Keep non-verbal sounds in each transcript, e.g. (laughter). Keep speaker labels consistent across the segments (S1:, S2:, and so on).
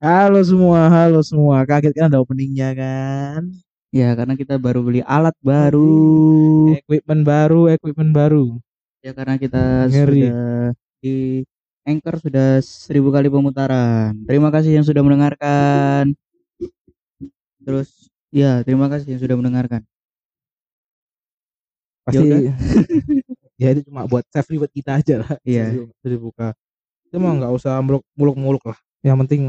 S1: Halo semua, halo semua. Kaget kan ada openingnya kan?
S2: Ya, karena kita baru beli alat baru.
S1: Equipment baru, equipment baru.
S2: Ya, karena kita
S1: Ngeri.
S2: sudah di Anchor sudah seribu kali pemutaran. Terima kasih yang sudah mendengarkan. Terus, ya terima kasih yang sudah mendengarkan.
S1: Pasti
S2: udah. (laughs)
S1: ya itu cuma buat save buat kita aja lah.
S2: Iya.
S1: Jadi buka. Itu mah nggak usah muluk- muluk-muluk lah. Yang penting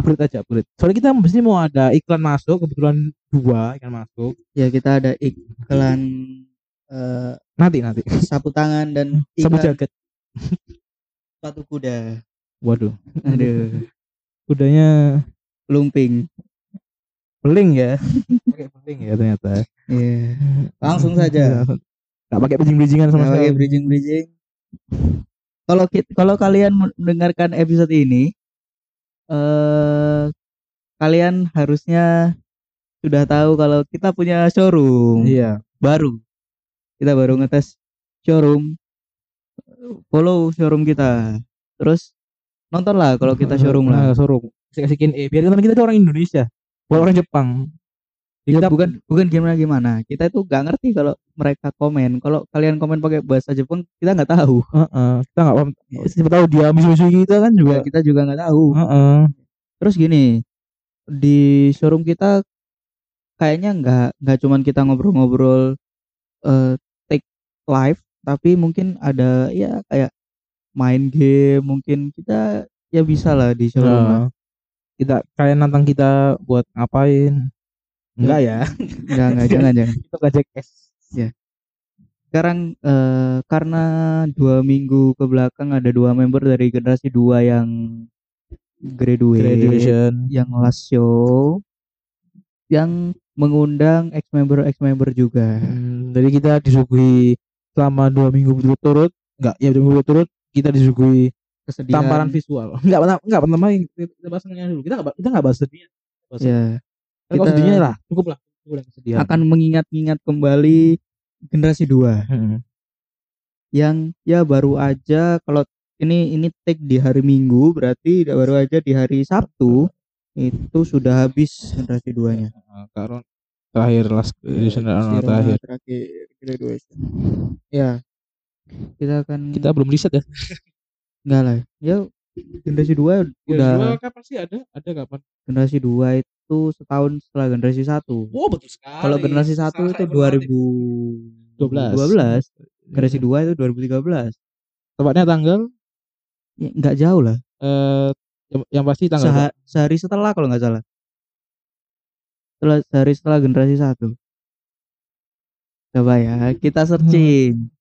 S1: upgrade aja upgrade. Soalnya kita mesti mau ada iklan masuk, kebetulan dua iklan masuk.
S2: Ya, kita ada iklan eh,
S1: Nanti nanti.
S2: sapu tangan dan
S1: Sama
S2: iklan
S1: jaket.
S2: sepatu kuda.
S1: Waduh.
S2: Aduh,
S1: Kudanya
S2: lumping.
S1: beling ya. Pakai beling ya ternyata.
S2: Iya. Langsung saja.
S1: Nggak pakai bridging-bridgingan sama
S2: Nggak pakai
S1: sekali.
S2: bridging bridging. Kalau kalau kalian mendengarkan episode ini, eh kalian harusnya sudah tahu kalau kita punya showroom
S1: Iya.
S2: baru. Kita baru ngetes showroom. Follow showroom kita. Terus nonton lah kalau kita showroom lah.
S1: Showroom. Kasih kasihin eh biar kita itu orang Indonesia, bukan orang Jepang.
S2: Ya,
S1: Kita
S2: bukan bukan gimana gimana. Kita itu nggak ngerti kalau mereka komen. Kalau kalian komen pakai bahasa Jepang, kita nggak tahu.
S1: Heeh, kita nggak paham. Siapa tahu dia musuh-musuh kita kan juga.
S2: Ya, kita juga nggak tahu.
S1: Heeh.
S2: Terus gini, di showroom kita kayaknya nggak nggak cuman kita ngobrol-ngobrol eh take live, tapi mungkin ada ya kayak main game, mungkin kita ya bisa lah di showroom.
S1: Nah, kita kayak nantang kita buat ngapain? Enggak ya.
S2: Enggak enggak jangan jangan.
S1: Itu gak jackass.
S2: Sekarang eh, karena dua minggu ke belakang ada dua member dari generasi dua yang graduate,
S1: Graduation.
S2: yang last show, yang mengundang ex member ex member juga.
S1: Hmm, jadi kita disuguhi selama dua minggu berturut-turut, enggak ya dua minggu berturut kita disuguhi
S2: Kesedihan.
S1: tamparan visual. Enggak pernah enggak pernah main kita bahas dulu. Kita enggak kita enggak bahas sedihnya. Bahas
S2: Ya,
S1: kalau
S2: kita-
S1: sedihnya lah, cukup lah. Cukup lah kesedihan.
S2: akan mengingat-ingat kembali generasi dua
S1: Hmm.
S2: yang ya baru aja kalau ini ini take di hari Minggu berarti baru aja di hari Sabtu itu sudah habis generasi duanya.
S1: Nah, Kak terakhir last edition
S2: Istirahat
S1: terakhir.
S2: terakhir graduation. Ya. Kita akan
S1: Kita belum riset ya.
S2: enggak lah. Ya generasi dua udah
S1: kapan sih ada? Ada kapan?
S2: generasi dua itu setahun setelah generasi satu.
S1: Oh, betul sekali.
S2: Kalau generasi satu itu 2012.
S1: 12.
S2: Generasi dua itu 2013.
S1: Tepatnya tanggal
S2: Ya, enggak jauh lah.
S1: eh yang, yang pasti tanggal
S2: Seha- sehari setelah kalau nggak salah. Setelah sehari setelah generasi satu. Coba ya, kita searching.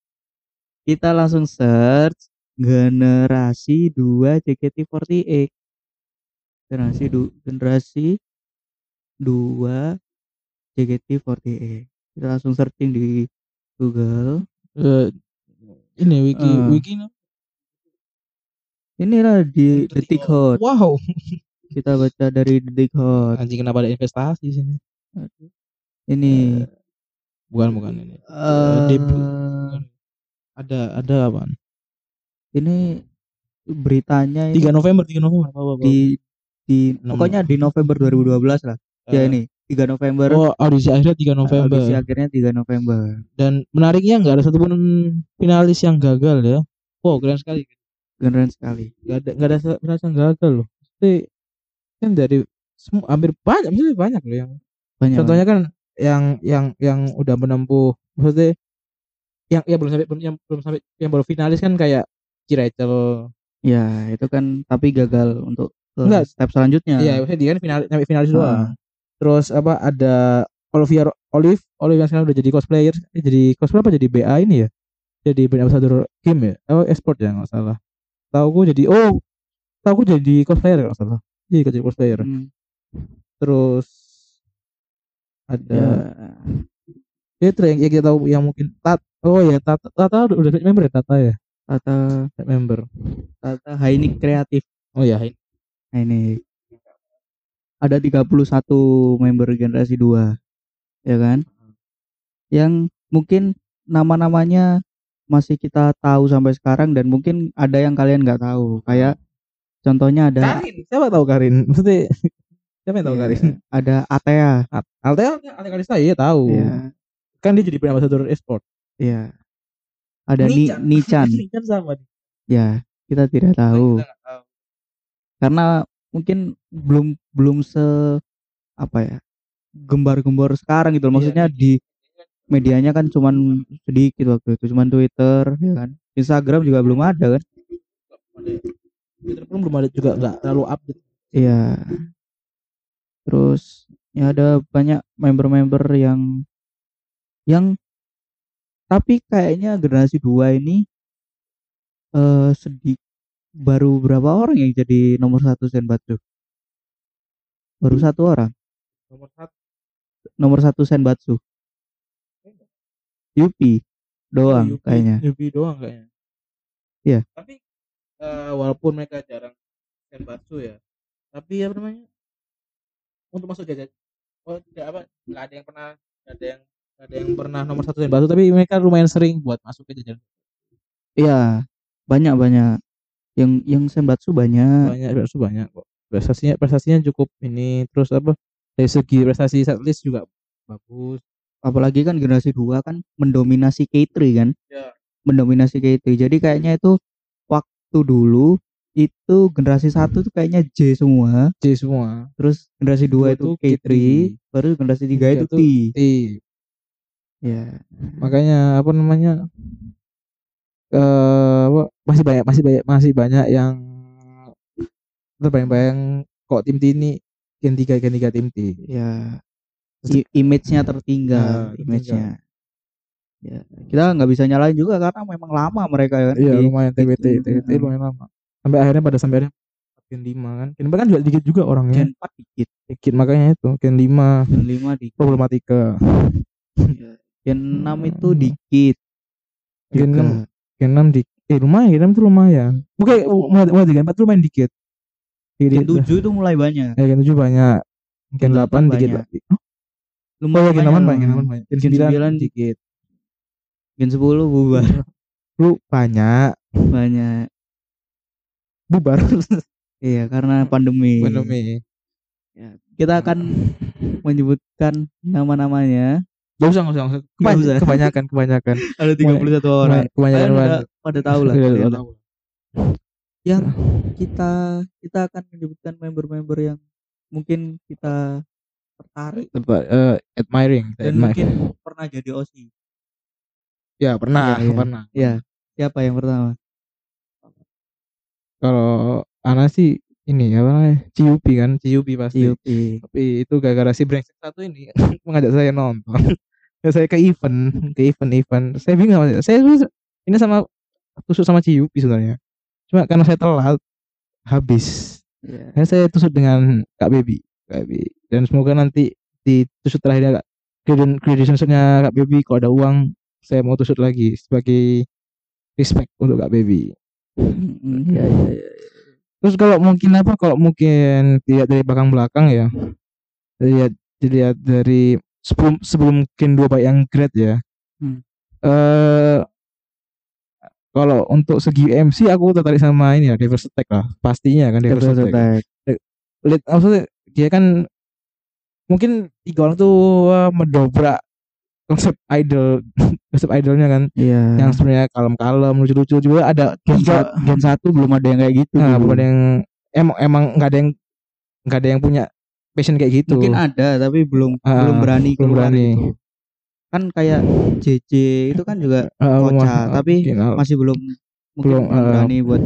S2: Kita langsung search generasi 2 JKT48. Generasi du generasi 2 JKT48. Kita langsung searching di Google.
S1: eh, ini wiki
S2: Eh.
S1: wiki no?
S2: Inilah di Detik Hot.
S1: Wow.
S2: Kita baca dari Detik Hot.
S1: Anjing kenapa ada investasi di sini?
S2: Ini
S1: Bukan bukan ini.
S2: eh
S1: debut. Ada ada apaan?
S2: ini beritanya ini
S1: 3 November, 3 November. Apa, apa, apa.
S2: di di
S1: Enam.
S2: pokoknya di November 2012 lah. Ya
S1: Eh,
S2: ini 3 November.
S1: Oh, audisi akhirnya 3 November.
S2: Audisi akhirnya 3 November.
S1: Dan menariknya nggak ada satupun finalis yang gagal ya. Wow, keren sekali.
S2: Keren sekali.
S1: Nggak ada nggak ada finalis yang gagal loh. Pasti kan dari semua hampir banyak, maksudnya banyak loh yang
S2: Banyak.
S1: contohnya kan yang yang yang udah menempuh maksudnya yang ya belum sampai belum yang belum sampai yang baru finalis kan kayak Ci Rachel
S2: ya, itu kan tapi gagal untuk
S1: Enggak.
S2: step selanjutnya.
S1: iya maksudnya dia kan final sampai finalis
S2: Ah.
S1: doang terus apa ada Olivia Olive Olive yang sekarang udah jadi cosplayer. Eh, jadi cosplayer apa? Jadi BA ini ya? Jadi brand ambassador game ya? Oh esport ya nggak salah. Tahu gue jadi oh tahu gue jadi cosplayer nggak salah. Jadi jadi cosplayer.
S2: Hmm,
S1: terus ada
S2: ya.
S1: ya itu yang, yang kita tahu yang mungkin tat oh ya tata tata udah member ya tata ya?
S2: Tata.
S1: Member.
S2: Tata Hainik kreatif.
S1: oh ya ini
S2: Hainik. Ada 31 member generasi 2. Ya kan? Yang mungkin nama-namanya masih kita tahu sampai sekarang dan mungkin ada yang kalian nggak tahu kayak contohnya ada
S1: Karin siapa tahu Karin (laughs) maksudnya siapa yang tahu
S2: Iya,
S1: Karin
S2: ada Atea
S1: Altea Altea Kalista iya tahu
S2: Iya.
S1: kan dia jadi ambassador e-sport
S2: Iya. Ada Ni
S1: Nichan.
S2: Nichan. (laughs)
S1: Nichan sama.
S2: Ya, kita tidak tahu.
S1: Kita tahu.
S2: Karena mungkin belum belum se apa ya? gembar-gembar sekarang gitu. loh. Maksudnya
S1: Iya.
S2: di medianya kan cuman sedikit waktu itu, cuman Twitter ya kan. Instagram juga belum ada kan?
S1: Twitter pun belum ada juga nggak terlalu update
S2: Iya. Terus ya ada banyak member-member yang yang tapi kayaknya generasi dua ini eh sedih baru berapa orang yang jadi nomor satu Senbatsu? Baru satu orang
S1: nomor satu
S2: nomor satu Senbatsu. Yupi doang
S1: Yupi-
S2: kayaknya.
S1: Yupi doang kayaknya
S2: Iya.
S1: tapi eh, walaupun mereka jarang senbatsu ya tapi apa namanya untuk masuk jajan oh tidak apa nggak ada yang pernah nggak ada yang nggak ada yang pernah nomor satu senbatsu tapi mereka lumayan sering buat masuk ke jajan
S2: Iya, banyak banyak yang yang Senbatsu banyak.
S1: banyak senbatsu banyak kok. Prestasinya prestasinya cukup ini. Terus apa dari segi prestasi setlist juga bagus.
S2: Apalagi kan generasi dua kan mendominasi K3 kan?
S1: Ya.
S2: mendominasi K3 jadi kayaknya itu waktu dulu itu generasi satu tuh kayaknya J semua.
S1: C semua.
S2: Terus generasi dua itu
S1: tuh
S2: K3
S1: K3.
S2: baru generasi tiga itu T.
S1: T.
S2: Ya.
S1: Makanya apa namanya eh apa, masih banyak masih banyak masih banyak yang terbayang-bayang kok tim T ini gen 3 gen 3 tim T.
S2: Ya. Image-nya tertinggal
S1: Ya,
S2: image-nya. Ya kita nggak bisa nyalain juga karena memang lama mereka kan
S1: iya lumayan TBT TBT
S2: heeh.
S1: lumayan lama. Sampai akhirnya pada sampai akhirnya gen 5 kan. Gen 5 kan juga dikit juga orangnya.
S2: Gen 4 dikit.
S1: Dikit makanya itu gen 5
S2: Gen 5 dikit.
S1: Problematika.
S2: Gen 6 itu dikit.
S1: Gen. 6 gen 6 di eh lumayan gen 6 tuh lumayan. Bukan mulai 4 tuh lumayan dikit.
S2: Gen. 7 itu mulai banyak.
S1: Ya gen 7 banyak. Gen 8 dikit lagi Oh, oh ya gen 8 banyak gen 8 banyak. gen
S2: Gen
S1: 9
S2: 9
S1: dikit.
S2: Gen 10 bubar.
S1: Lu banyak.
S2: Banyak.
S1: bubar. (laughs)
S2: Iya, karena pandemi.
S1: pandemi.
S2: Kita akan menyebutkan nama-namanya.
S1: Gak usah gak usah, gak usah. Kebany-
S2: usah.
S1: kebanyakan kebanyakan
S2: Ada 31 orang.
S1: kebanyakan banget.
S2: pada tahu lah.
S1: Udah
S2: kalian.
S1: tahu.
S2: Yang kita kita akan menyebutkan member-member yang mungkin kita tertarik
S1: Tempat, eh, admiring
S2: dan
S1: admire.
S2: mungkin pernah jadi OSI.
S1: ya pernah
S2: Iya, iya.
S1: pernah
S2: Iya. Siapa yang pertama?
S1: kalau Ana sih ini apa namanya Ciupi kan Ciupi pasti
S2: Yupi.
S1: tapi itu gara-gara si brengsek satu ini (laughs) mengajak saya nonton ya saya ke event ke event-event saya bingung sama saya ini sama tusuk sama Ciupi sebenarnya. Cuma karena saya telat habis. Akhirnya saya tusuk dengan Kak Baby Kak Baby dan semoga nanti di tusuk terakhir Kak credentialsnya Kak Baby kalau ada uang saya mau tusuk lagi sebagai respect untuk Kak Baby
S2: Mm, iya, iya.
S1: Terus kalau mungkin apa? Kalau mungkin dilihat dari belakang belakang ya. Dilihat dilihat dari sebelum sebelum Gen 2 baik yang great ya.
S2: Hmm.
S1: Eh kalau untuk segi MC aku tertarik sama ini ya Reverse Attack lah. Pastinya kan Reverse,
S2: Reverse
S1: Attack.
S2: Attack.
S1: Lihat maksudnya dia kan mungkin tiga orang tuh wah, mendobrak konsep idol (laughs) konsep idolnya kan
S2: Iya.
S1: yang sebenarnya kalem-kalem lucu-lucu juga ada
S2: gen, gen satu belum ada yang kayak gitu.
S1: Nah, belum ada yang emang emang nggak ada yang nggak ada yang punya passion kayak gitu.
S2: Mungkin ada tapi belum
S1: Ah,
S2: belum berani
S1: belum
S2: keluar
S1: berani.
S2: itu. Kan kayak JJ itu kan juga
S1: Ah,
S2: kocak,
S1: rumah-
S2: tapi
S1: mungkin, ah.
S2: masih belum mungkin
S1: Belum, ah.
S2: berani buat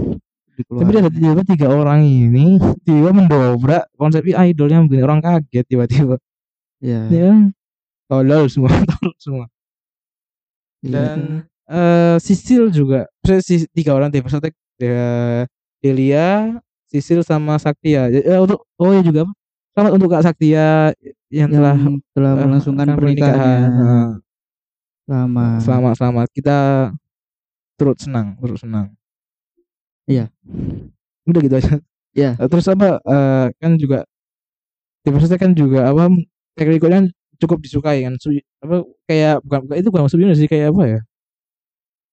S1: tapi
S2: dikeluarin.
S1: ada tiba tiga orang ini tiba mendobrak konsep idolnya bikin orang kaget tiba-tiba.
S2: Iya.
S1: Ya, tolol semua, (laughs) tolol semua.
S2: Iya.
S1: Dan eh Sisil juga, si tiga orang Devil's Attack, ya, Delia, Sisil sama Saktia. Ya, untuk oh ya juga apa? Selamat untuk Kak Saktia yang,
S2: yang
S1: telah
S2: telah
S1: eh,
S2: melangsungkan
S1: kan
S2: pernikahannya.
S1: Nah,
S2: Sama.
S1: selamat. Selamat kita turut senang turut senang.
S2: Iya.
S1: udah gitu aja.
S2: Iya.
S1: Eh, terus apa eh, kan juga diversitas kan juga apa track recordnya cukup disukai kan. Su- apa kayak bukan, bukan itu bukan subunit sih kayak apa ya?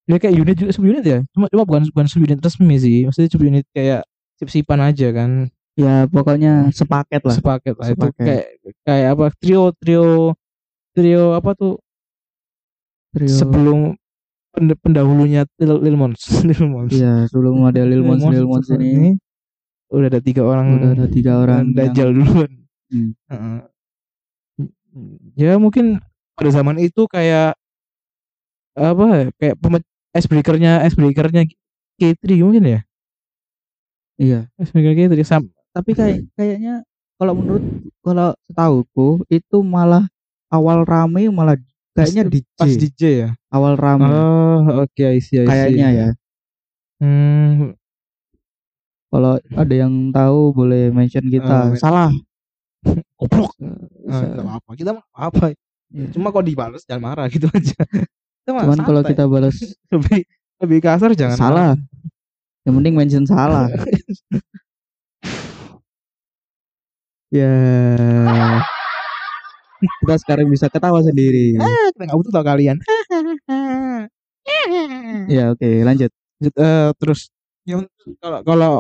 S1: Ya kayak unit juga subunit ya. Cuma cuma bukan bukan subunit resmi sih. Maksudnya subunit kayak sip-sipan aja kan
S2: Ya pokoknya sepaket lah.
S1: sepaket lah itu kayak kayak apa trio trio trio apa tuh
S2: Trio.
S1: sebelum pend- pendahulunya Lil, Lil Mons (laughs) Lil Mons
S2: Iya, sebelum ada Lil Mons, Lil Mons ini
S1: udah ada tiga orang
S2: udah ada tiga orang yang-
S1: dajal duluan
S2: Hmm.
S1: Heeh. ya mungkin pada zaman itu kayak apa ya, kayak pemet icebreakernya icebreakernya K3 mungkin ya
S2: Iya.
S1: icebreaker K3 sam
S2: Tapi kayak kayaknya kalau menurut kalau setahuku itu malah awal rame malah kayaknya DJ.
S1: pas DJ ya
S2: awal rame
S1: oh oke I see, I see.
S2: kayaknya ya.
S1: hmm,
S2: Kalau ada yang tahu boleh mention kita.
S1: Men-
S2: Salah. (laughs)
S1: goblok
S2: Sa-
S1: Ah, nggak apa kita mah apa
S2: Iya.
S1: cuma kalau dibalas jangan marah gitu aja (laughs) mah
S2: Cuman kalau kita balas (laughs)
S1: lebih lebih kasar jangan
S2: salah. Yang penting mention salah. Ya. Kita sekarang bisa ketawa sendiri.
S1: Ah, kita nggak butuh tau kalian
S2: Ya oke lanjut.
S1: Lanjut, eh, terus yang kalau kalau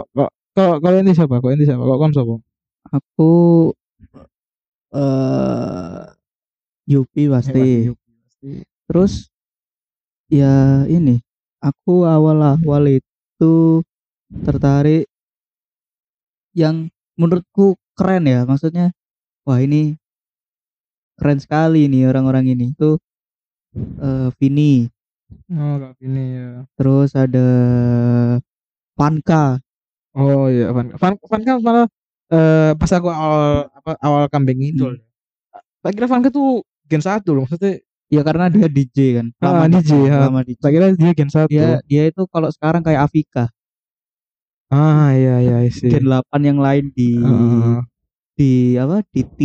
S1: kalau- kalau ini siapa kalau ini siapa kalau kon siapa
S2: Aku eh Yupi pasti. Terus ya ini aku awal-awal itu tertarik yang menurutku keren ya maksudnya wah ini keren sekali nih orang-orang ini. Itu eh Vini.
S1: Oh kak ini ya.
S2: Terus ada Panka
S1: oh iya Van kan malah eh, pas aku awal apa awal kambing itu
S2: Hmm.
S1: tak kira Van tuh gen satu loh maksudnya
S2: ya karena dia DJ kan
S1: Ah, DJ, ya.
S2: lama DJ
S1: tak kira dia gen satu.
S2: Dia dia itu kalau sekarang kayak Afika
S1: ah iya iya sih
S2: Gen 8 yang lain di di apa di T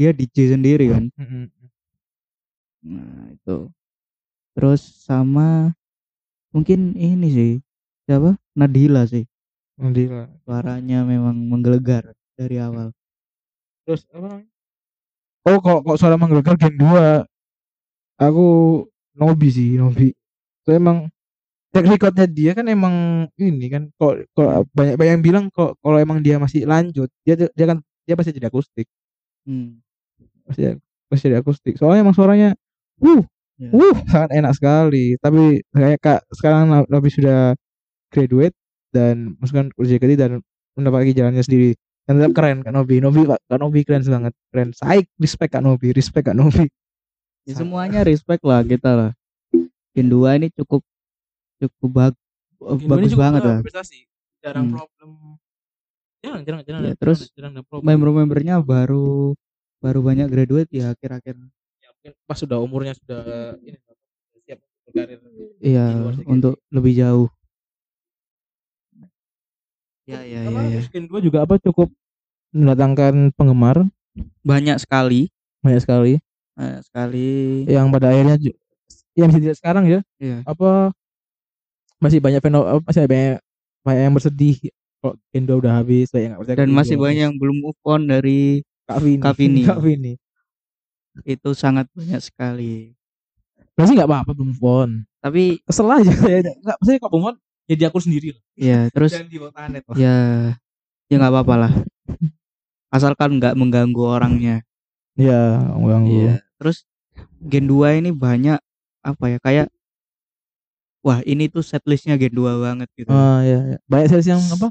S2: dia DJ sendiri kan? Nah itu. Terus sama mungkin ini sih siapa? Nadila sih.
S1: Gila.
S2: suaranya memang menggelegar dari awal.
S1: Terus apa namanya? Oh kok kok suara menggelegar gen 2 aku Nobi sih Nobi. Itu emang track recordnya dia kan emang ini kan kok kok banyak banyak yang bilang kok kalau emang dia masih lanjut dia dia kan dia pasti jadi akustik.
S2: Hmm.
S1: pasti pasti jadi akustik. Soalnya emang suaranya uh
S2: Ya.
S1: uh sangat enak sekali. Tapi kayak kak sekarang Nobi sudah graduate dan masukkan kursi JKT dan mendapatkan jalannya sendiri. Dan tetap keren Kak Nobi. Nobi Kak Kak Nobi keren banget. Keren. Saya respect Kak Nobi respect Kak Nobi.
S2: Ya, semuanya respect lah kita lah. Gen 2 ini cukup cukup bag, bagus banget lah
S1: prestasi jarang
S2: Hmm.
S1: problem. Jarang jarang jarang
S2: Ya,
S1: ada-
S2: terus
S1: jarang ada problem.
S2: member-membernya baru baru banyak graduate ya akhir-akhir.
S1: Ya, mungkin pas sudah umurnya sudah ini siap untuk berkarir
S2: iya untuk lebih jauh. Ya ya ya,
S1: Apa,
S2: ya.
S1: terus Gen 2 juga apa cukup mendatangkan penggemar?
S2: Banyak sekali.
S1: Banyak sekali.
S2: Banyak sekali.
S1: Yang pada akhirnya yang bisa dilihat sekarang ya?
S2: Iya.
S1: apa masih banyak feno apa, masih banyak banyak yang bersedih kok Gen 2 udah habis yang nggak percaya
S2: dan masih
S1: 2
S2: banyak yang belum move on dari
S1: Kak Vini
S2: Kak Vini. (laughs)
S1: Kak Vini
S2: itu sangat banyak sekali.
S1: Berarti nggak apa-apa belum move on.
S2: Tapi
S1: kesel aja. Ya (laughs) nggak maksudnya kok move on jadi aku sendiri lah.
S2: Ya terus
S1: di Wotanet lah.
S2: ya ya nggak apa-apa lah. (laughs) Asalkan nggak mengganggu orangnya.
S1: Ya ganggu
S2: Iya. Terus Gen 2 ini banyak apa ya kayak wah ini tuh setlistnya Gen 2 banget gitu.
S1: ah ya, ya. banyak sales yang apa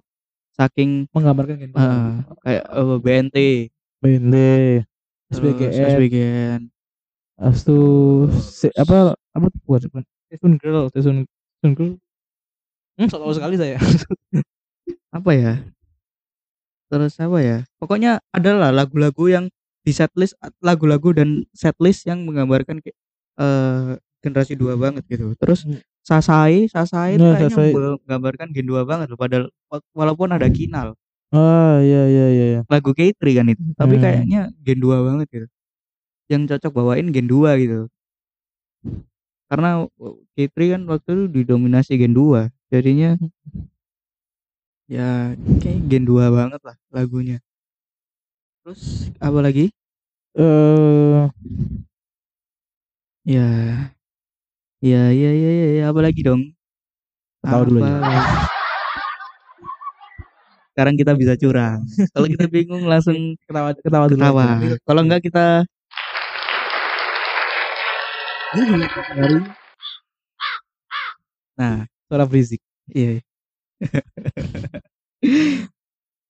S2: Saking
S1: menggambarkan Gen 2
S2: eh, kayak eh, BNT, terus
S1: SBGN
S2: SBGN.
S1: Habis itu se- apa apa tuh buat bukan Season Girl Season Season Girl hmm so tau sekali saya (laughs)
S2: Apa ya? Terus apa ya? Pokoknya adalah lagu-lagu yang di setlist lagu-lagu dan setlist yang menggambarkan eh generasi 2 banget gitu. Terus
S1: Hmm.
S2: Sasai, Sasai itu
S1: Nah,
S2: kayaknya
S1: Sasai.
S2: menggambarkan Gen 2 banget loh padahal walaupun ada Kinal.
S1: ah iya iya iya iya.
S2: lagu K3 kan itu tapi
S1: Hmm.
S2: kayaknya Gen 2 banget gitu yang cocok bawain Gen 2 gitu karena K3 kan waktu itu didominasi Gen 2 jadinya ya kayak Gen 2 banget lah lagunya terus apa lagi
S1: eh
S2: ya ya ya ya ya, ya, apa lagi dong
S1: Tahu dulu
S2: lagi? sekarang kita bisa curang. (laughs) Kalau kita bingung langsung
S1: ketawa ketawa dulu
S2: ketawa.
S1: aja.
S2: Kalau enggak kita Nah,
S1: suara berisik
S2: iya. (laughs)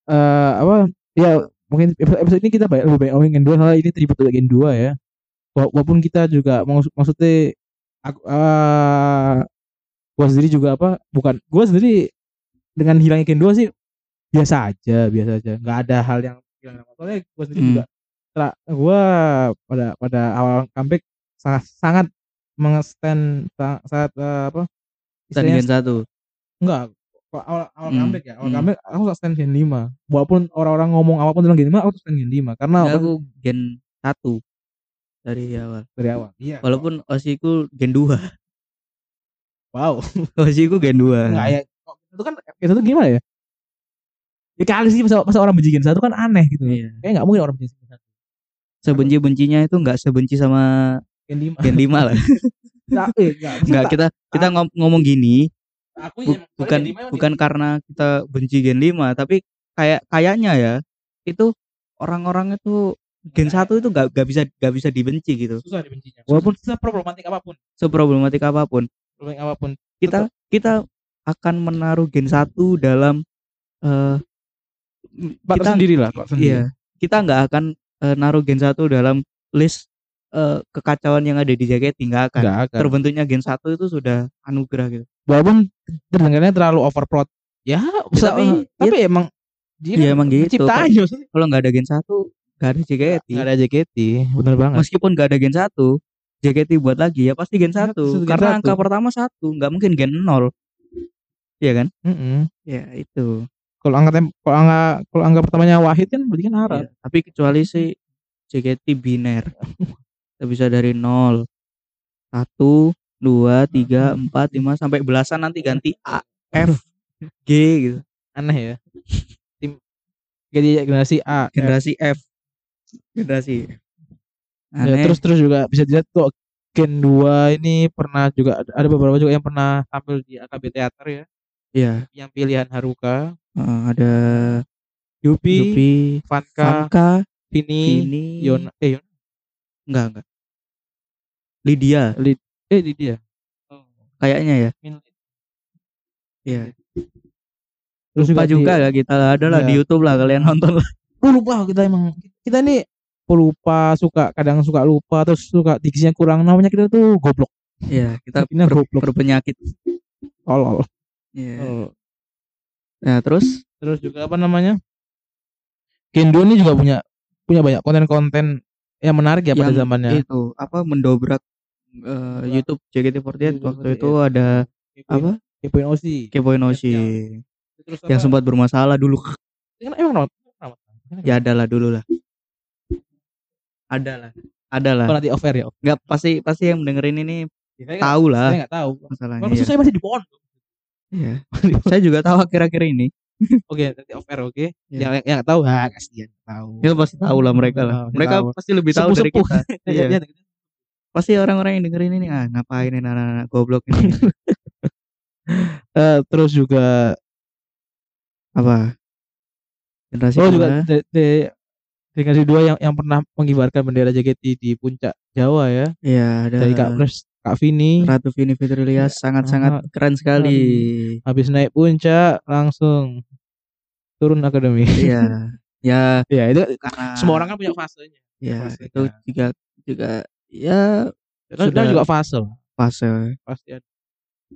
S1: eh apa ya mungkin episode, ini kita banyak lebih banyak ngomongin 2 soalnya ini tribute untuk Gen 2 ya Wa- walaupun kita juga maksud maksudnya aku eh gua sendiri juga apa bukan gua sendiri dengan hilangnya Gen 2 sih biasa aja biasa aja nggak ada hal yang hilang soalnya gua sendiri
S2: Hmm.
S1: juga setelah gua pada pada awal comeback sangat sangat mengestand sa- saat eh, apa
S2: Pertandingan satu.
S1: Enggak, awal awal
S2: Hmm,
S1: comeback ya. Awal
S2: hmm.
S1: comeback aku stand Gen 5. Walaupun orang-orang ngomong apa pun tentang Gen 5, aku stand Gen 5 karena apa?
S2: aku gen satu dari awal.
S1: dari awal. Iya.
S2: Walaupun osiku gen 2.
S1: wow. (laughs)
S2: Osiku gen 2.
S1: Enggak ya. Itu kan itu tuh gimana ya? Ya kali sih masa, masa orang benci Gen 1 kan aneh gitu.
S2: Iya.
S1: Kayak enggak mungkin orang benci Gen 1.
S2: Sebenci-bencinya itu enggak sebenci sama
S1: Gen 5.
S2: gen 5 lah. (laughs)
S1: Eh. Enggak,
S2: kita kita ngom- ngomong gini
S1: aku
S2: bu- bukan bukan karena kita benci gen 5, tapi kayak kayaknya ya itu orang-orang itu gen 1 itu enggak enggak bisa enggak bisa dibenci gitu.
S1: susah dibencinya. Walaupun seproblematik apa pun,
S2: Seproblematik apa pun.
S1: problematik apa pun.
S2: Kita kita akan menaruh gen 1 dalam eh
S1: Pak
S2: kita
S1: sendiri lah, Pak sendiri.
S2: Iya, kita nggak akan eh, naruh gen 1 dalam list eh, kekacauan yang ada di JKT nggak akan.
S1: Akan.
S2: Terbentuknya gen 1 itu sudah anugerah gitu.
S1: Walaupun terdengarnya terlalu overplot. Ya, bisa,
S2: tapi-
S1: tapi emang dia
S2: Iya,
S1: kan
S2: emang gitu. Kalau nggak ada gen 1 nggak ada JKT.
S1: Nggak ada JKT, bener banget.
S2: Meskipun nggak ada gen 1, JKT buat lagi ya pasti gen 1
S1: pasti gen
S2: karena
S1: 1.
S2: angka pertama 1, nggak mungkin gen 0. Iya kan?
S1: Mm-mm.
S2: Ya itu.
S1: Kalau angka kalau angka kalau angka pertamanya Wahid kan berarti kan Arab.
S2: Iya, Tapi kecuali si JKT biner. Kita bisa dari 0 1 2 3 4 5 sampai belasan nanti ganti A F G gitu.
S1: Aneh ya. Tim jadi generasi A.
S2: Generasi F. Generasi.
S1: Ya,
S2: Aneh.
S1: terus terus juga bisa dilihat tuh Gen 2 ini pernah juga ada- beberapa juga yang pernah tampil di AKB teater ya.
S2: Iya,
S1: Yang pilihan Haruka,
S2: eh, ada
S1: Yupi,
S2: Yupi,
S1: Vanka,
S2: Vanka,
S1: Vini,
S2: Vini,
S1: Yon eh Yon
S2: enggak enggak. Lydia
S1: Lid, eh di dia.
S2: kayaknya ya. Iya.
S1: Terus
S2: Lupa
S1: di-
S2: juga lah kita lah ada lah
S1: Iya.
S2: di YouTube lah kalian nonton lah.
S1: Oh, lupa kita emang kita ini lupa suka kadang suka lupa terus suka diksinya kurang namanya kita tuh goblok
S2: Iya, kita ber-
S1: goblok.
S2: berpenyakit.
S1: tolol
S2: Iya.
S1: Oh.
S2: Nah, terus
S1: terus juga apa namanya Kendo ini juga punya punya banyak konten-konten yang menarik ya pada
S2: Yang
S1: zamannya
S2: itu apa mendobrak eh, YouTube JKT48 waktu itu ada apa?
S1: Kepoin Osi
S2: Kepoin Oshi
S1: terus
S2: yang sempat bermasalah dulu.
S1: emang?
S2: Ya ada lah dulu lah. Ada lah. Ada lah.
S1: Oh, nanti off air ya
S2: Enggak pasti pasti yang dengerin ini
S1: saya
S2: tahu
S1: saya
S2: lah
S1: nggak tahu
S2: masalahnya.
S1: Maksud
S2: ya.
S1: saya masih di pondok
S2: Iya. Saya juga tahu akhir-akhir ini.
S1: oke nanti off air oke
S2: Iya.
S1: yang yang nggak tahu ah kasihan tahu
S2: Ya pasti tahu lah mereka lah. Mereka
S1: tahu.
S2: pasti lebih tahu dari
S1: Sepuh-sepuh.
S2: kita. (laughs) Iya. Pasti orang-orang yang dengerin ini ah ngapain ini anak-anak goblok ini. (laughs)
S1: Eh, terus juga
S2: apa? Generasi
S1: oh juga de, de, generasi dua yang yang pernah mengibarkan bendera JKT di puncak Jawa ya
S2: Iya, ada
S1: dari Kak Pres Kak Vini
S2: Ratu Vini Fitrilia sangat-sangat keren sekali.
S1: habis naik puncak langsung turun akademi
S2: Iya. (laughs) Ya
S1: ya itu
S2: karena
S1: semua orang kan punya fasenya
S2: ya
S1: fasenya.
S2: itu juga juga ya
S1: dan
S2: Sudah.
S1: juga fase
S2: fase
S1: pasti ada.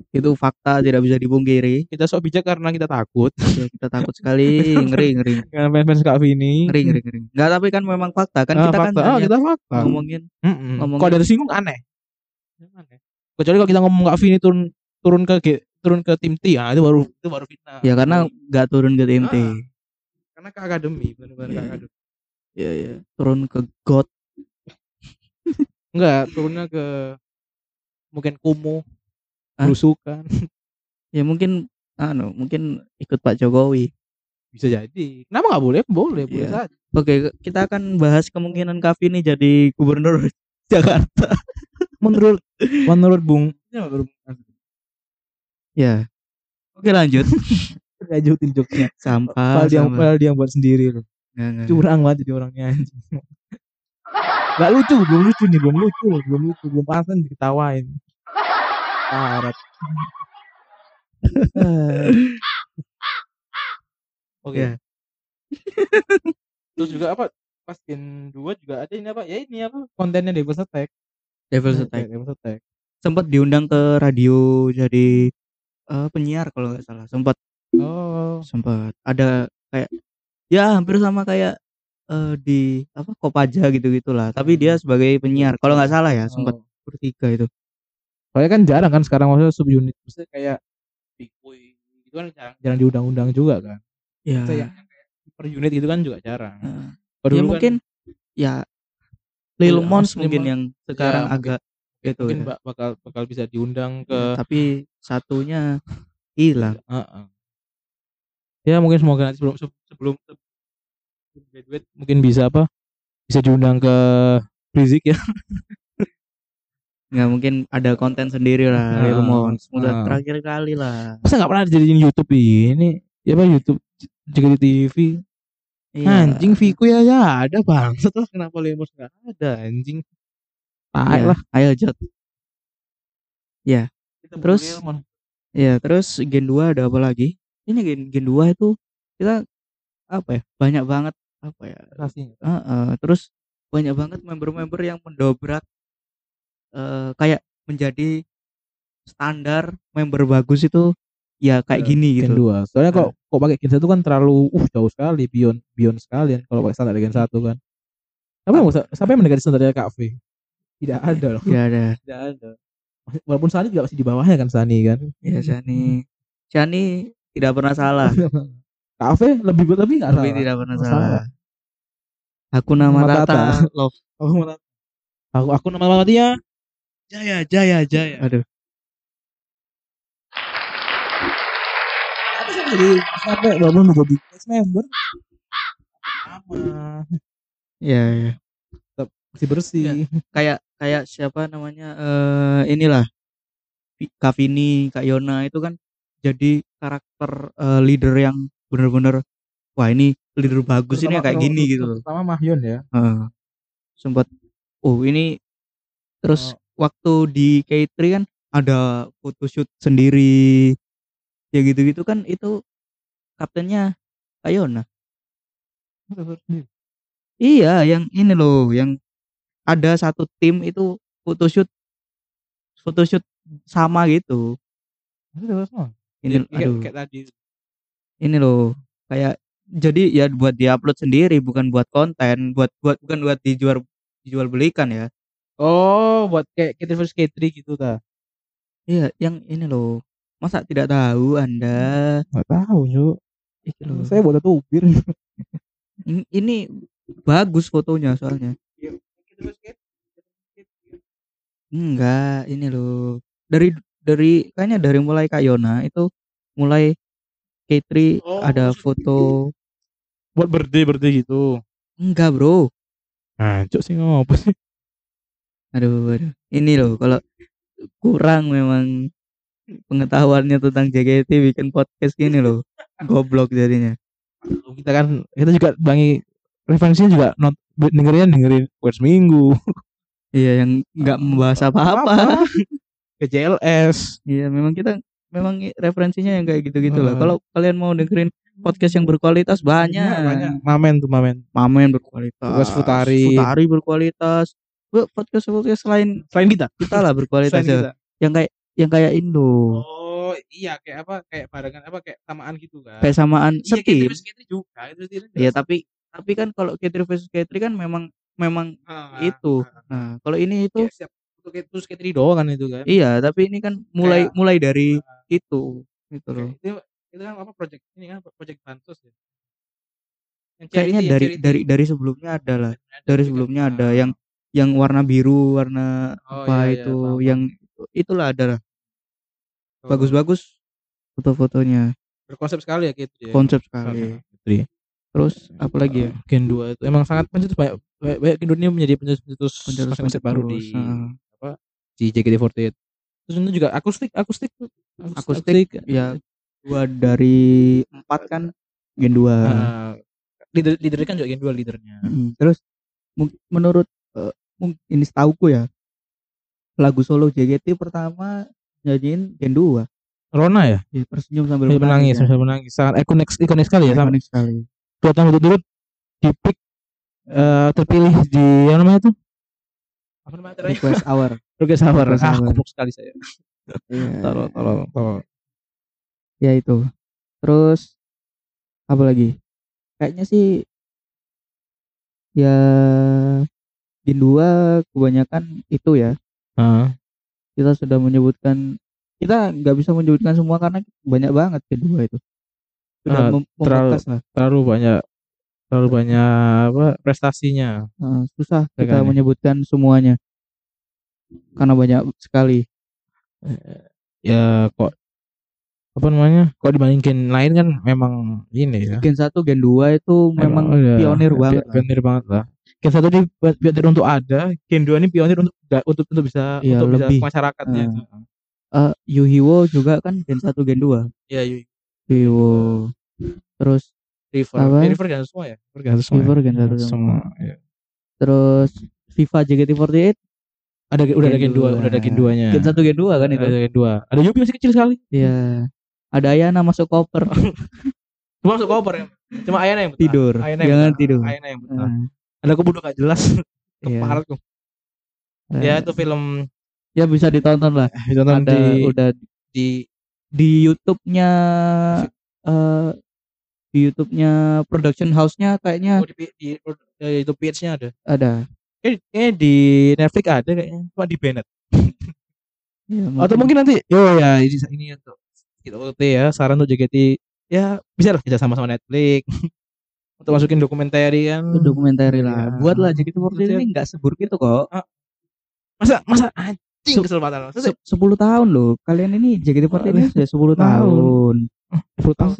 S2: Itu fakta tidak bisa dipungkiri.
S1: kita sok bijak karena kita takut
S2: Ya, kita takut sekali, ngeri ngeri.
S1: dengan fans Kak Vini
S2: Ngeri ngeri ngeri. Enggak tapi kan memang fakta kan
S1: Ah,
S2: kita
S1: fakta.
S2: kan hanya
S1: kita fakta
S2: ngomongin
S1: Mm-mm.
S2: ngomongin-
S1: kalau ada tersinggung aneh Aneh. kecuali kalau kita ngomong Kak Vini turun turun ke turun ke tim T ah itu baru itu baru fitnah
S2: ya karena nggak turun ke tim T.
S1: Ah. karena ke akademi benar-benar ke
S2: Iya.
S1: akademi
S2: Iya iya. Turun ke God.
S1: enggak turunnya ke mungkin kumuh
S2: Hah?
S1: belusukan (laughs)
S2: Ya mungkin anu mungkin ikut Pak Jokowi.
S1: bisa jadi kenapa nggak boleh boleh boleh
S2: Iya.
S1: saja
S2: Oke, kita akan bahas kemungkinan Kavi ini jadi gubernur (laughs) Jakarta.
S1: menurut menurut Bung ya, menurut Bung
S2: Ya. Oke lanjut. (laughs)
S1: ngajutin jokesnya
S2: sampah
S1: dia padahal dia yang buat sendiri loh
S2: Nggak,
S1: curang banget jadi orangnya Gak lucu, belum lucu nih, belum lucu, belum lucu, belum pantas diketawain. Parah. (laughs) Oke.
S2: Ya.
S1: Terus juga apa? Pas Gen 2 juga ada ini apa? Ya ini apa? Kontennya Devil's Attack.
S2: Devil's Attack
S1: Devil's Attack.
S2: sempat diundang ke radio jadi eh, penyiar kalau nggak salah sempat
S1: Oh.
S2: sempat ada kayak ya hampir sama kayak eh, di apa Kopaja gitu gitulah tapi dia sebagai penyiar kalau nggak salah ya sempat
S1: Oh.
S2: bertiga itu
S1: Soalnya kan jarang kan sekarang maksudnya subunit maksudnya kayak Big Boy itu kan jarang, jarang diundang-undang juga kan.
S2: ya
S1: Maksudnya yang kayak per unit itu kan juga jarang. Kalau
S2: ya
S1: kan
S2: mungkin ya Lil
S1: Iya,
S2: Mons mungkin yang sekarang
S1: mungkin-
S2: agak gitu
S1: mungkin
S2: ya.
S1: bak- bakal bakal bisa diundang ke
S2: Ya, tapi satunya hilang
S1: Heeh. Ya mungkin semoga nanti sebelum se- sebelum sebelum graduate mungkin bisa apa? Bisa diundang ke Rizik ya. (laughs)
S2: nggak mungkin ada konten sendiri lah
S1: Ah,
S2: Lil Mons udah
S1: ah.
S2: terakhir kali lah
S1: Masa nggak pernah dijadiin YouTube ini? Ya apa YouTube JKT TV?
S2: Iya.
S1: Anjing Viku ya ya ada bang. Setelah kenapa Lemos nggak ada anjing? Tai
S2: Ya,
S1: lah.
S2: ayo Jot
S1: Kita
S2: Terus? Ya, terus Gen 2 ada apa lagi? Ini Gen Gen 2 itu kita apa ya? Banyak banget apa ya?
S1: Rasanya.
S2: Heeh, terus banyak banget member-member yang mendobrak eh kayak menjadi standar member bagus itu ya kayak
S1: Ya,
S2: gini
S1: Gen
S2: gitu.
S1: 2. Soalnya kok kok pakai Gen 1 kan terlalu uh jauh sekali beyond beyond sekali kan kalau pakai standar Gen 1 kan. Siapa yang siapa yang mendekati standarnya Kak V? Tidak ada loh.
S2: Ya ada. (laughs)
S1: Tidak ada. Walaupun Sani juga masih di bawahnya kan Sani kan.
S2: Ya Shani. Shani tidak pernah salah, (laughs)
S1: Kak V lebih lebih nggak
S2: tapi
S1: salah.
S2: tidak pernah
S1: Nggak
S2: salah. Aku nama
S1: Matata.
S2: Tata Love.
S1: Aku aku aku nama dia Jaya Jaya Jaya.
S2: Aduh.
S1: Apa sih jadi sampai belum mau jadi cast member? Sama
S2: Ya, ya.
S1: masih bersih.
S2: kayak kayak siapa namanya eh inilah Kak Vini, Kak Yona itu kan jadi karakter eh, leader yang bener-bener wah ini leader bagus ini
S1: Terutama
S2: kayak
S1: kalau-
S2: gini gitu.
S1: Terutama Mahyun ya.
S2: Heeh. sempat oh ini terus waktu di K3 kan ada photoshoot sendiri ya gitu-gitu kan itu kaptennya Kak Yona. Iya, yang ini loh, yang ada satu tim itu photoshoot photoshoot sama gitu. Ini
S1: kayak,
S2: aduh,
S1: kayak tadi.
S2: ini loh kayak jadi ya buat diupload sendiri bukan buat konten, buat buat bukan buat dijual dijual belikan ya.
S1: Oh, buat kayak K3 versus K3 gitu ta.
S2: Iya, yang ini loh. Masa tidak tahu Anda?
S1: Enggak tahu, Cuk.
S2: Iki loh.
S1: Saya buat tubir. (laughs)
S2: Ini- Ini bagus fotonya soalnya. Enggak, ini loh. Dari dari kayaknya dari mulai Kak Yona itu mulai K3
S1: Oh,
S2: ada foto
S1: buat birthday birthday gitu.
S2: enggak, Bro.
S1: Nah, Cuk sih ngopo sih?
S2: Aduh, aduh. Ini loh kalau kurang memang pengetahuannya tentang JKT bikin podcast gini loh. Goblok jadinya.
S1: Kita kan kita juga bangi referensinya juga not dengerin dengerin Quest Minggu.
S2: Iya, yang enggak membahas apa-apa.
S1: Ke JLS.
S2: Iya, memang kita memang referensinya yang kayak gitu-gitu lah.
S1: Heeh.
S2: Kalau kalian mau dengerin podcast yang berkualitas banyak.
S1: banyak. Mamen tuh Mamen.
S2: Mamen berkualitas.
S1: Podcast Futari.
S2: Futari berkualitas. Bu, podcast podcast selain
S1: Selain kita.
S2: kita lah berkualitas ya.
S1: kita.
S2: Yang kayak yang kayak Indo.
S1: Oh, iya kayak apa? Kayak barengan apa kayak samaan gitu kan.
S2: Kayak samaan
S1: Iya,
S2: setim.
S1: K3 versus K3 juga.
S2: Ya
S1: jelas.
S2: tapi tapi kan kalau K3 versus K3 kan memang memang
S1: Ah,
S2: itu.
S1: ah, ah.
S2: Nah, kalau ini itu
S1: Kayak siap untuk K3 terus K3 doang kan itu kan.
S2: iya, tapi ini kan mulai
S1: Kayak-
S2: mulai dari
S1: Ah,
S2: itu gitu loh.
S1: Kayak itu itu kan apa project ini kan project bansos ya. Yang
S2: Kayaknya
S1: yang
S2: dari dari dari sebelumnya ada lah. Dari sebelumnya ada yang yang warna biru, warna
S1: Oh,
S2: apa
S1: iya, iya,
S2: itu,
S1: paham,
S2: yang itulah ada
S1: paham.
S2: Bagus-bagus foto-fotonya,
S1: berkonsep sekali ya gitu ya.
S2: konsep sekali.
S1: Tri.
S2: Terus apa lagi ya?
S1: Gen 2 itu emang sangat pencetus banyak banyak, banyak Gen 2 ini menjadi pencetus
S2: Pencetus-
S1: konsep baru di
S2: ah.
S1: di JKT48. Terus itu juga akustik akustik
S2: Akustik, ya dua dari empat kan Gen 2
S1: Eh, leader leader kan juga Gen 2 leadernya.
S2: Mm, terus menurut eh, mung- ini setauku ya lagu solo JKT pertama nyanyiin Gen 2
S1: Rona ya?
S2: ya, tersenyum sambil
S1: Sambil menangis,
S2: ya.
S1: sambil menangis. Sangat ikonik ikonik sekali ya.
S2: Ikonik sekali
S1: dua tahun berturut-turut di pick eh, terpilih di yang namanya tuh apa namanya terakhir?
S2: request hour (laughs)
S1: Request Hour.
S2: Request
S1: Ah,
S2: Hour.
S1: goblok sekali saya.
S2: Iya. (laughs)
S1: Tolong, tolong, tolong.
S2: ya itu terus apa lagi kayaknya sih ya Gen 2 kebanyakan itu ya
S1: Ah,
S2: kita sudah menyebutkan kita nggak bisa menyebutkan semua karena banyak banget 2 itu sudah
S1: Ah,
S2: mem-
S1: terlalu-
S2: lah
S1: terlalu banyak terlalu banyak apa prestasinya.
S2: Eh, susah kita
S1: Makanya.
S2: menyebutkan semuanya karena banyak sekali
S1: Ya kok apa namanya? Kok dibandingin lain kan memang ini ya.
S2: Gen 1 Gen 2 itu memang
S1: iya,
S2: pionir
S1: pi-
S2: banget lah.
S1: Pionir banget lah. Gen satu ini pi- pionir untuk ada, Gen 2 ini pionir untuk untuk untuk bisa
S2: Iya,
S1: untuk bisa
S2: lebih.
S1: ke masyarakatnya.
S2: Eh, Yuhiwo juga kan Gen 1 Gen 2
S1: Iya.
S2: Yuhiwo terus
S1: River.
S2: Apa?
S1: Eh, River ganti semua ya? River ganti semua.
S2: River
S1: ya?
S2: Gen 1
S1: semua. iya.
S2: terus FIFA JKT48
S1: Ada udah ada
S2: Gen
S1: Gen 2, udah ada Gen 2-nya.
S2: Gen 1 Gen 2 kan itu
S1: Ada Gen 2. Ada Yupi masih kecil sekali.
S2: Iya ada Ayana masuk koper
S1: Cuma (laughs) masuk koper ya. Cuma Ayana yang betah.
S2: Tidur.
S1: Ayana yang
S2: Jangan
S1: betah.
S2: tidur.
S1: Ayana yang betah.
S2: Eh,
S1: Ada aku udah gak jelas. (laughs)
S2: Iya.
S1: Keparatku.
S2: eh,
S1: Ya itu film
S2: ya bisa ditonton lah (laughs)
S1: ditonton
S2: ada
S1: di
S2: udah
S1: di
S2: di YouTube-nya eh di YouTube-nya production house-nya kayaknya
S1: oh, di, di, di itu page-nya ada.
S2: ada
S1: Eh, eh di Netflix ada kayaknya. Cuma di Bennett. (laughs)
S2: Ya,
S1: Atau mungkin nanti oh ya ini ini untuk kita OT ya saran untuk JKT ya bisa lah kerja sama sama Netflix untuk masukin dokumenter kan
S2: dokumenter lah.
S1: Iya.
S2: buatlah. JKT48 ini nggak seburuk itu kok.
S1: Masa masa anjing
S2: Se-
S1: kesel banget
S2: Se- 10 tahun loh. Kalian ini JKT48 ini sudah 10
S1: Tahun.
S2: tahun.
S1: 10 tahun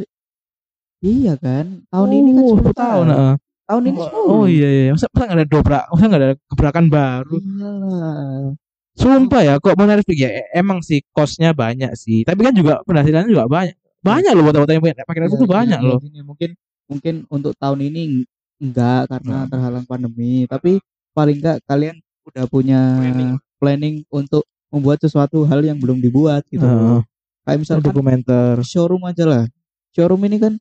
S2: iya kan? Tahun ini kan 10 tahun
S1: heeh.
S2: tahun ini
S1: oh, oh iya iya masa masa nggak ada dobrak masa nggak ada gebrakan baru?
S2: Iyalah.
S1: sumpah ya kok Netflix ya emang sih costnya banyak sih. Tapi kan juga penghasilannya juga banyak. Banyak loh buat yang pakai Netflix
S2: Ya,
S1: tuh banyak
S2: ya,
S1: loh.
S2: gini, mungkin mungkin untuk tahun ini eng- enggak karena
S1: Hmm.
S2: terhalang pandemi tapi paling enggak kalian udah punya
S1: Planning.
S2: planning, untuk membuat sesuatu hal yang belum dibuat gitu.
S1: Heeh.
S2: kayak misalkan
S1: dokumenter.
S2: showroom aja lah. Showroom ini kan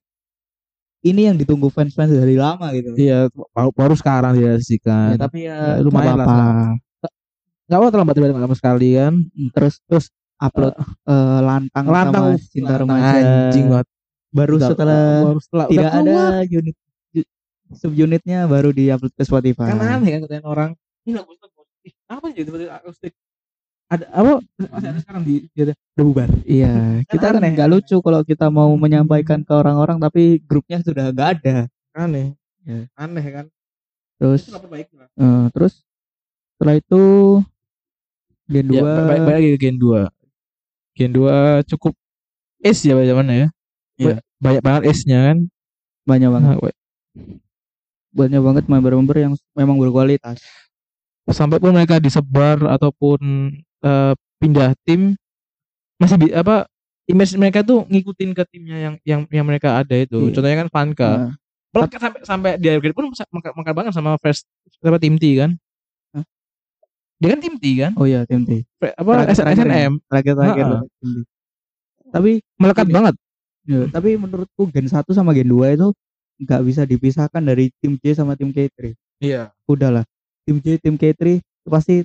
S2: ini yang ditunggu fans-fans dari lama gitu.
S1: Iya baru, baru sekarang
S2: Ya,
S1: direalisasikan
S2: tapi ya,
S1: Ya, lumayan
S2: lumayan
S1: lah,
S2: apa
S1: nggak apa terlambat terlambat lama sekali kan.
S2: Terus
S1: Terus,
S2: upload eh, lantang,
S1: lantang
S2: sama cinta remaja.
S1: Anjing banget
S2: baru
S1: Udah-
S2: setelah
S1: baru setelah
S2: tidak
S1: udah keluar.
S2: ada unit subunitnya baru diupload ke Spotify.
S1: Kan aneh kan katanya orang. Ini lagu itu Ih, apa sih tiba-tiba akustik? Ada apa? Masih ada sekarang di di udah bubar.
S2: Iya, (laughs) kita kan
S1: aneh.
S2: nggak lucu kalau kita mau menyampaikan ke orang-orang tapi grupnya sudah nggak ada.
S1: aneh.
S2: Ya.
S1: aneh kan?
S2: Terus,
S1: baik lah.
S2: eh, terus setelah itu Gen 2
S1: ya, baik, baik lagi Gen 2 Gen 2 cukup S ya zamannya ya Ba- banyak banget S-nya kan
S2: banyak banget,
S1: Nah,
S2: banyak banget member-member yang memang berkualitas.
S1: sampai pun mereka disebar ataupun eh, pindah tim masih bi- apa image mereka tuh ngikutin ke timnya yang yang yang mereka ada itu
S2: Iya.
S1: contohnya kan Vanka
S2: Nah,
S1: sampai sampai di upgrade pun makan makan banget sama first apa tim T kan
S2: Hah?
S1: dia kan tim T kan
S2: oh iya TMT.
S1: Fe- apa
S2: Terakhir- terakhir
S1: SNM
S2: Terakhir-terakhir
S1: Ha-ha.
S2: TMT. Tapi
S1: melekat banget
S2: ya, tapi menurutku Gen 1 sama Gen 2 itu nggak bisa dipisahkan dari tim J sama tim K3.
S1: iya
S2: Udahlah. Tim J, tim K3 itu pasti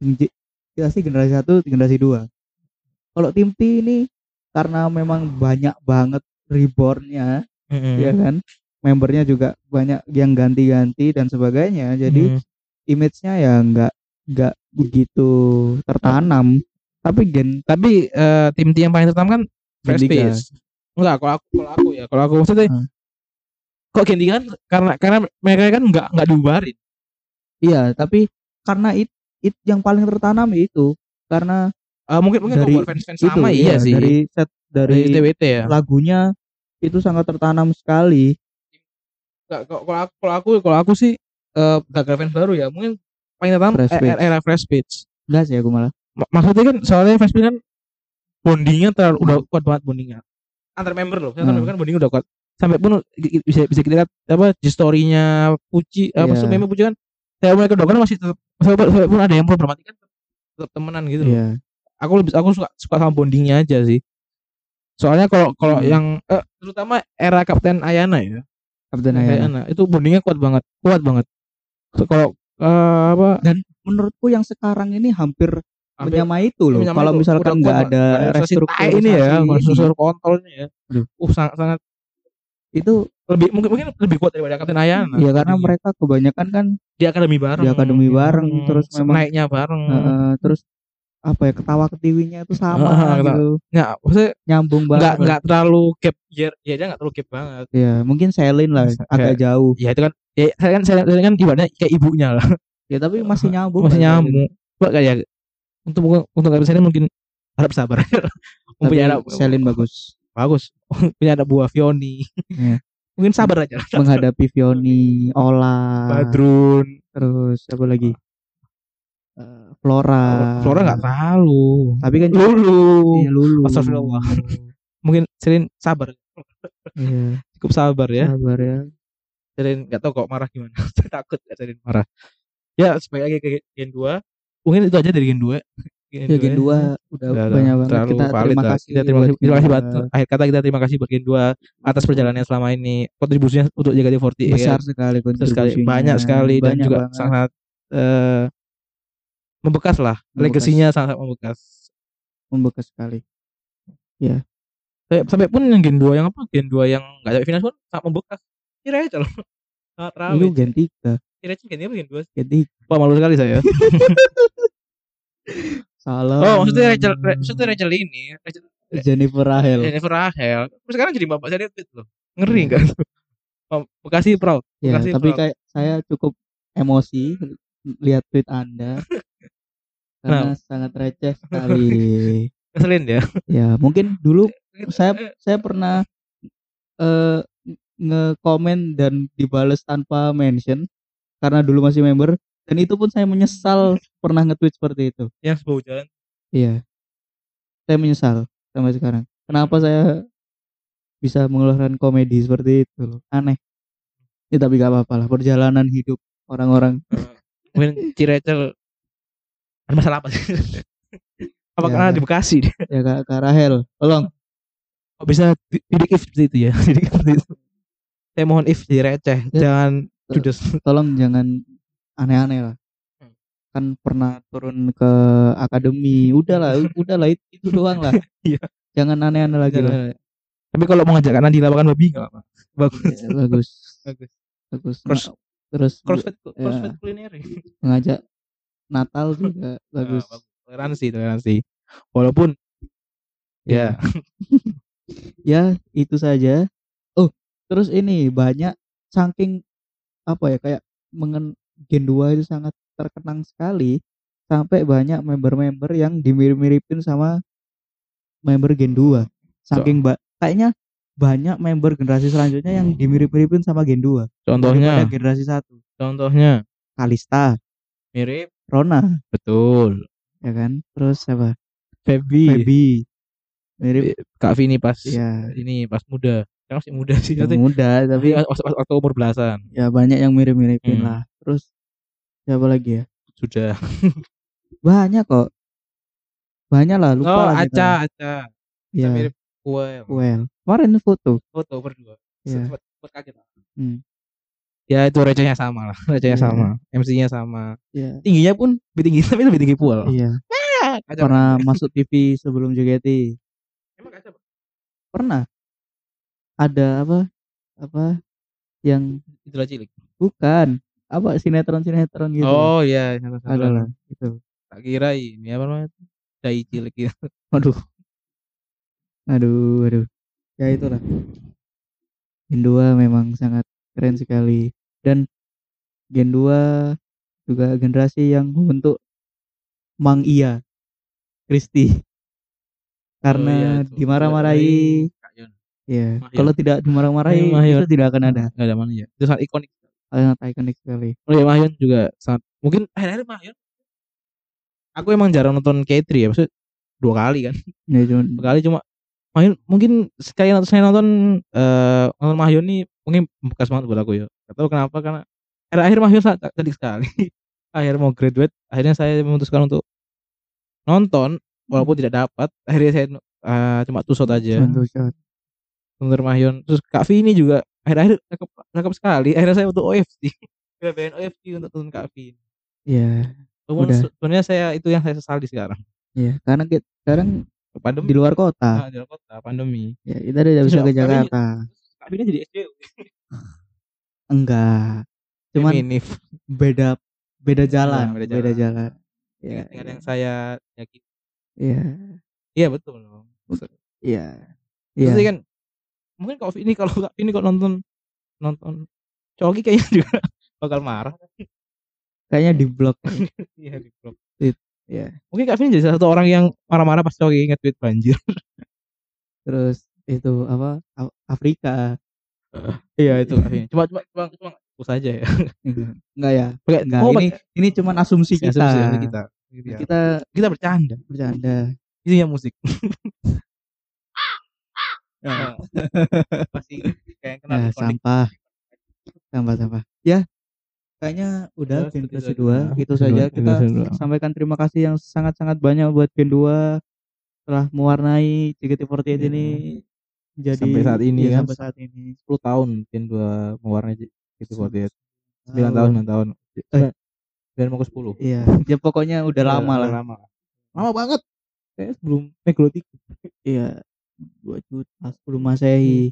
S2: tim J, pasti generasi 1, generasi 2. Kalau tim T ini karena memang banyak banget rebornnya ya kan membernya juga banyak yang ganti-ganti dan sebagainya jadi
S1: Hmm.
S2: image-nya ya nggak nggak begitu tertanam tapi gen
S1: tapi eh, tim T yang paling terutama kan Fresh enggak kalau aku kalau aku ya. Kalau aku maksudnya
S2: Hmm.
S1: kok Gen 3 kan? Karena karena mereka kan nggak nggak dibubarin.
S2: Iya tapi karena it, it yang paling tertanam itu karena
S1: Eh, mungkin mungkin
S2: Dari
S1: buat fans-fans
S2: itu
S1: sama iya, sih.
S2: dari set
S1: dari
S2: dari
S1: TWT ya.
S2: lagunya itu sangat tertanam sekali.
S1: Nggak, kalau aku kalau aku kalau aku sih eh gagal fans baru ya. Mungkin paling terutama
S2: Fresh Page.
S1: era fresh pitch
S2: enggak sih aku malah.
S1: Maksudnya kan soalnya fresh pitch kan bondingnya terlalu udah kuat banget bondingnya antar member loh. Antar
S2: Hmm.
S1: member kan bonding udah kuat. Sampai pun bisa bisa kita lihat apa di story-nya Puji apa yeah. member Puji kan saya mereka udah kan masih tetap sampai, sampai pun ada yang problematik kan tetap temenan gitu loh.
S2: Iya.
S1: Aku lebih aku suka suka sama bondingnya aja sih. Soalnya kalau kalau
S2: Hmm.
S1: yang eh, terutama era Kapten Ayana ya.
S2: Kapten Ayana.
S1: Ayana itu bondingnya kuat banget, kuat banget. So, kalau eh, apa
S2: Menurutku yang sekarang ini hampir menyamai itu loh.
S1: menyamai
S2: Kalau misalkan nggak ada
S1: tai ini ya,
S2: restrukturisasi ini,
S1: struktur kontrolnya ya.
S2: Aduh.
S1: Uh sangat sangat
S2: itu
S1: lebih mungkin mungkin lebih kuat daripada Kapten Ayana.
S2: ya karena mereka kebanyakan kan
S1: di akademi bareng.
S2: Di akademi bareng, terus memang-
S1: naiknya bareng.
S2: eh, terus apa ya ketawa ketiwinya itu sama
S1: ketawa.
S2: gitu
S1: Nggak, maksudnya
S2: nyambung banget
S1: nggak nggak terlalu gap ya, ya dia nggak terlalu gap banget.
S2: ya mungkin Selin lah
S1: Kayak-
S2: agak jauh
S1: Ya itu kan ya saya kan saya, saya kan ibaratnya kayak ibunya lah.
S2: ya tapi masih nyambung
S1: Masih
S2: lah,
S1: nyambung. Coba kayak untuk untuk Kapten Selin mungkin harap sabar. (laughs) punya anak
S2: Selin bagus
S1: bagus. (laughs) punya anak buah Vioni.
S2: Iya.
S1: mungkin sabar aja. (laughs)
S2: menghadapi Vioni Ola
S1: Badrun.
S2: terus apa lagi Eh, Flora
S1: Flora nggak terlalu.
S2: tapi kan
S1: Lulu.
S2: iya Lulu
S1: Astagfirullah. Mungkin Selin sabar.
S2: iya
S1: Cukup sabar ya.
S2: sabar ya
S1: Selin nggak tahu kok marah gimana. Saya takut ya Selin marah. Ya lagi ke Gen 2. Mungkin itu aja dari Gen 2.
S2: ya Gen 2 udah
S1: Udah,
S2: banyak banget
S1: terlalu
S2: kita
S1: valid
S2: terima kasih
S1: Kita terima kasih, terima kasih
S2: Gen
S1: buat
S2: 2.
S1: akhir kata kita terima kasih buat Gen 2 atas perjalanannya selama ini. Kontribusinya untuk jaga di 40
S2: besar sekali
S1: besar sekali
S2: kontribusinya
S1: banyak sekali dan
S2: Banyak
S1: juga
S2: banget.
S1: sangat eh membekas lah.
S2: Membekas.
S1: Legasinya sangat membekas.
S2: membekas sekali
S1: Sampai, sampai pun yang Gen 2 yang apa? Gen 2 yang enggak ada final pun sangat membekas. Kira aja loh. Sangat
S2: itu
S1: ramai.
S2: Gen 3
S1: Kira aja Gen apa Gen 2?
S2: Gen 3
S1: Wah malu sekali saya. (laughs)
S2: salah
S1: Oh, maksudnya Rachel, maksudnya Rachel ini, Rachel,
S2: Jennifer Rahel
S1: Jennifer Rahel. Terus sekarang jadi bapak saya loh. Ngeri kan? Oh, Bekasi proud.
S2: ya
S1: Bekasi
S2: tapi
S1: proud.
S2: kayak saya cukup emosi lihat tweet anda (laughs) karena sangat receh sekali (laughs)
S1: Ngeselin ya.
S2: ya mungkin dulu saya saya pernah eh nge-komen dan dibales tanpa mention karena dulu masih member dan itu pun saya menyesal pernah nge-tweet seperti itu
S1: yang sebau jalan.
S2: iya saya menyesal sampai sekarang kenapa saya bisa mengeluarkan komedi seperti itu loh aneh ya tapi gak apa-apa lah perjalanan hidup orang-orang
S1: Mungkin Ci Rachel ada masalah apa sih? apa
S2: Ya.
S1: karena di Bekasi dia?
S2: ya kak, kak Rahel tolong
S1: Kok bisa di- didik if seperti itu ya? (laughs) Didik seperti itu. Saya mohon if di receh,
S2: Ya.
S1: jangan
S2: Tuh.
S1: judes.
S2: tolong jangan aneh-aneh lah
S1: Hmm.
S2: kan pernah turun ke akademi udahlah (laughs) udahlah itu, itu doang lah (laughs)
S1: Iya.
S2: jangan aneh-aneh lagi lah
S1: Tapi kalau mau ngajak Nadila makan babi enggak apa. Bagus.
S2: Ya, bagus
S1: Bagus.
S2: bagus
S1: Cross-
S2: Nah, terus
S1: Crossfit
S2: Ya.
S1: crossfit kuliner.
S2: mengajak Natal juga (laughs) bagus
S1: Nah, bagus. Toleransi, toleransi. Walaupun ya,
S2: ya itu saja oh terus ini banyak saking apa ya kayak mengen Gen 2 itu sangat terkenang sekali sampai banyak member-member yang dimirip-miripin sama member Gen 2 saking ba- kayaknya banyak member generasi selanjutnya yang dimirip-miripin sama Gen 2
S1: contohnya,
S2: generasi satu.
S1: Contohnya?
S2: Kalista.
S1: Mirip.
S2: Rona.
S1: Betul.
S2: ya kan? Terus siapa?
S1: Feby,
S2: Feby. Mirip.
S1: Kak Vini pas
S2: ya
S1: ini pas muda. Kan masih muda sih.
S2: yang
S1: Tapi
S2: muda tapi
S1: waktu, waktu umur belasan.
S2: Ya banyak yang mirip-miripin
S1: Hmm.
S2: lah terus siapa lagi ya
S1: sudah. (laughs)
S2: banyak kok banyak lah lupa
S1: oh,
S2: lah.
S1: Aca, Aca.
S2: ya
S1: Mirip Well.
S2: well kemarin foto
S1: Foto berdua.
S2: ya
S1: Sempat sempat kaget.
S2: Hmm.
S1: Ya itu recehnya sama lah, (laughs) recehnya
S2: Iya.
S1: sama, MC-nya sama.
S2: ya
S1: Tingginya pun lebih tinggi (laughs) tapi lebih tinggi Puel.
S2: iya
S1: Kacau.
S2: pernah masuk TV sebelum JKT
S1: Emang kacau. Pak?
S2: pernah ada apa apa yang
S1: Itulah cilik.
S2: bukan apa sinetron sinetron gitu.
S1: Oh iya, salah
S2: ada
S1: salah.
S2: lah itu
S1: Tak kira ini apa namanya? Dai cilik gitu. (laughs)
S2: aduh aduh aduh ya itulah. Gen 2 memang sangat keren sekali. Dan Gen 2 juga generasi yang membentuk Mang Iya Kristi karena
S1: Oh, iya,
S2: dimarah-marahi. Ya kalau tidak dimarah-marahi itu tidak akan ada.
S1: Nggak ada mana ya. Itu sangat ikonik.
S2: Sangat ikonik sekali
S1: Oh iya Mahyun juga sangat mungkin akhir-akhir Mahyun. Aku emang jarang nonton K3 ya, maksudnya dua kali kan.
S2: ya cuman
S1: Dua kali cuma main mungkin sekali nonton saya nonton eh nonton Mahyon nih mungkin bekas banget buat aku ya. Gak tahu kenapa karena akhir-akhir Mahyon sangat cerdik sekali. (laughs) akhir mau graduate akhirnya saya memutuskan untuk nonton walaupun tidak dapat akhirnya saya eh, cuma two shot aja nonton Mahyon terus Kak Vini juga akhir-akhir cakep, cakep sekali akhirnya saya untuk OFC BBN OFC untuk nonton Kak Vini
S2: Iya, Udah.
S1: sebenarnya saya itu yang saya sesali sekarang
S2: iya. Karena kita sekarang
S1: pandemi
S2: di luar kota.
S1: Ah, di luar kota pandemi
S2: Ya, kita
S1: Terus
S2: bisa
S1: ya,
S2: ke Jakarta. (laughs)
S1: Vini jadi SJW (laughs)
S2: Enggak. Cuman
S1: Feminis.
S2: beda beda jalan,
S1: beda
S2: beda,
S1: jalan.
S2: jalan. Ya,
S1: dengan
S2: iya.
S1: yang saya yakin
S2: Iya.
S1: iya betul loh
S2: Iya. Iya.
S1: kan mungkin kalau ini kalau Kak Vini kok nonton nonton Coki kayaknya (laughs) juga bakal marah
S2: Kayaknya di blok. (laughs)
S1: iya di blog
S2: Iya.
S1: mungkin Kak Vini jadi salah satu orang yang marah-marah pas Coki nge-tweet banjir (laughs)
S2: Terus itu apa? Afrika.
S1: iya itu Kak Vini cuma cuma cuma cuma aku saja ya
S2: Enggak ya?
S1: Pakai
S2: Enggak.
S1: oh,
S2: ini ini cuman asumsi kita.
S1: asumsi kita kita
S2: Kita
S1: kita bercanda
S2: bercanda.
S1: isinya musik
S2: Ya.
S1: pasti kayak kenal
S2: Nah,
S1: ikonik.
S2: sampah. Sampah sampah. Ya. Kayaknya udah
S1: seperti itu
S2: 2
S1: aja.
S2: itu saja kita sampaikan terima kasih yang sangat-sangat banyak buat Gen 2 telah mewarnai JKT48
S1: Iya.
S2: ini jadi
S1: Sampai saat ini
S2: ya,
S1: kan.
S2: sampai saat ini
S1: 10 tahun mungkin dua mewarnai gitu buat dia 9
S2: Tahun.
S1: tahun 9 tahun
S2: Eh.
S1: 9 mau ke 10
S2: Iya, ya pokoknya udah lama
S1: Udah
S2: lah.
S1: lama lama banget kayak sebelum Megalotik
S2: Iya. 2 juta sebelum Masehi.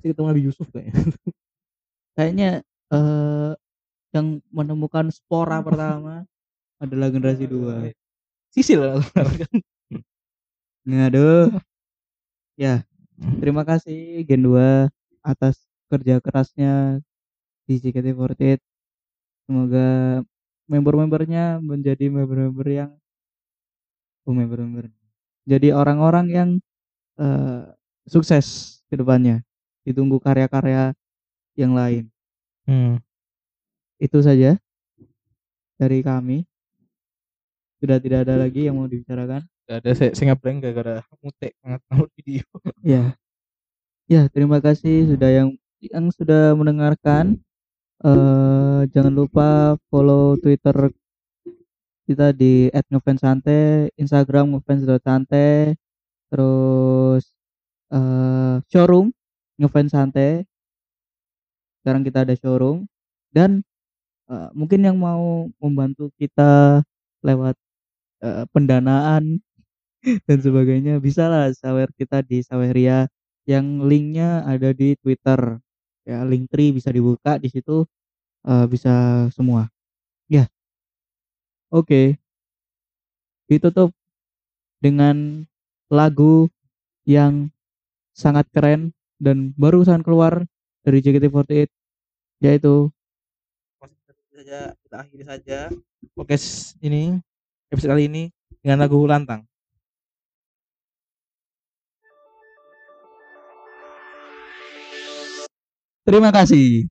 S1: sih ketemu Nabi Yusuf kayaknya (laughs)
S2: Kayaknya eh yang menemukan spora (laughs) pertama adalah generasi 2.
S1: Sisil lah
S2: Aduh. Ya, terima kasih Gen 2 atas kerja kerasnya di JKT48. Semoga member-membernya menjadi member-member yang oh, member-member. Jadi orang-orang yang eh, sukses ke depannya. Ditunggu karya-karya yang lain.
S1: hmm.
S2: Itu saja dari kami. Sudah tidak ada lagi yang mau dibicarakan.
S1: Gak ada saya, saya ngeblank gara-gara mutek banget video (laughs)
S2: Ya. Ya, terima kasih sudah yang yang sudah mendengarkan. eh jangan lupa follow Twitter kita di @ngefansante, Instagram ngefans.sante, terus eh showroom ngefansante. Sekarang kita ada showroom. Dan eh, mungkin yang mau membantu kita lewat eh, pendanaan (laughs) dan sebagainya bisa lah sawer kita di Saweria. Yang linknya ada di Twitter. Ya link tree bisa dibuka di situ. Eh, bisa semua. Ya. Oke. Ditutup dengan lagu yang sangat keren dan barusan keluar dari JKT48 yaitu
S1: saja kita akhiri saja podcast ini episode kali ini dengan lagu lantang.
S2: Terima kasih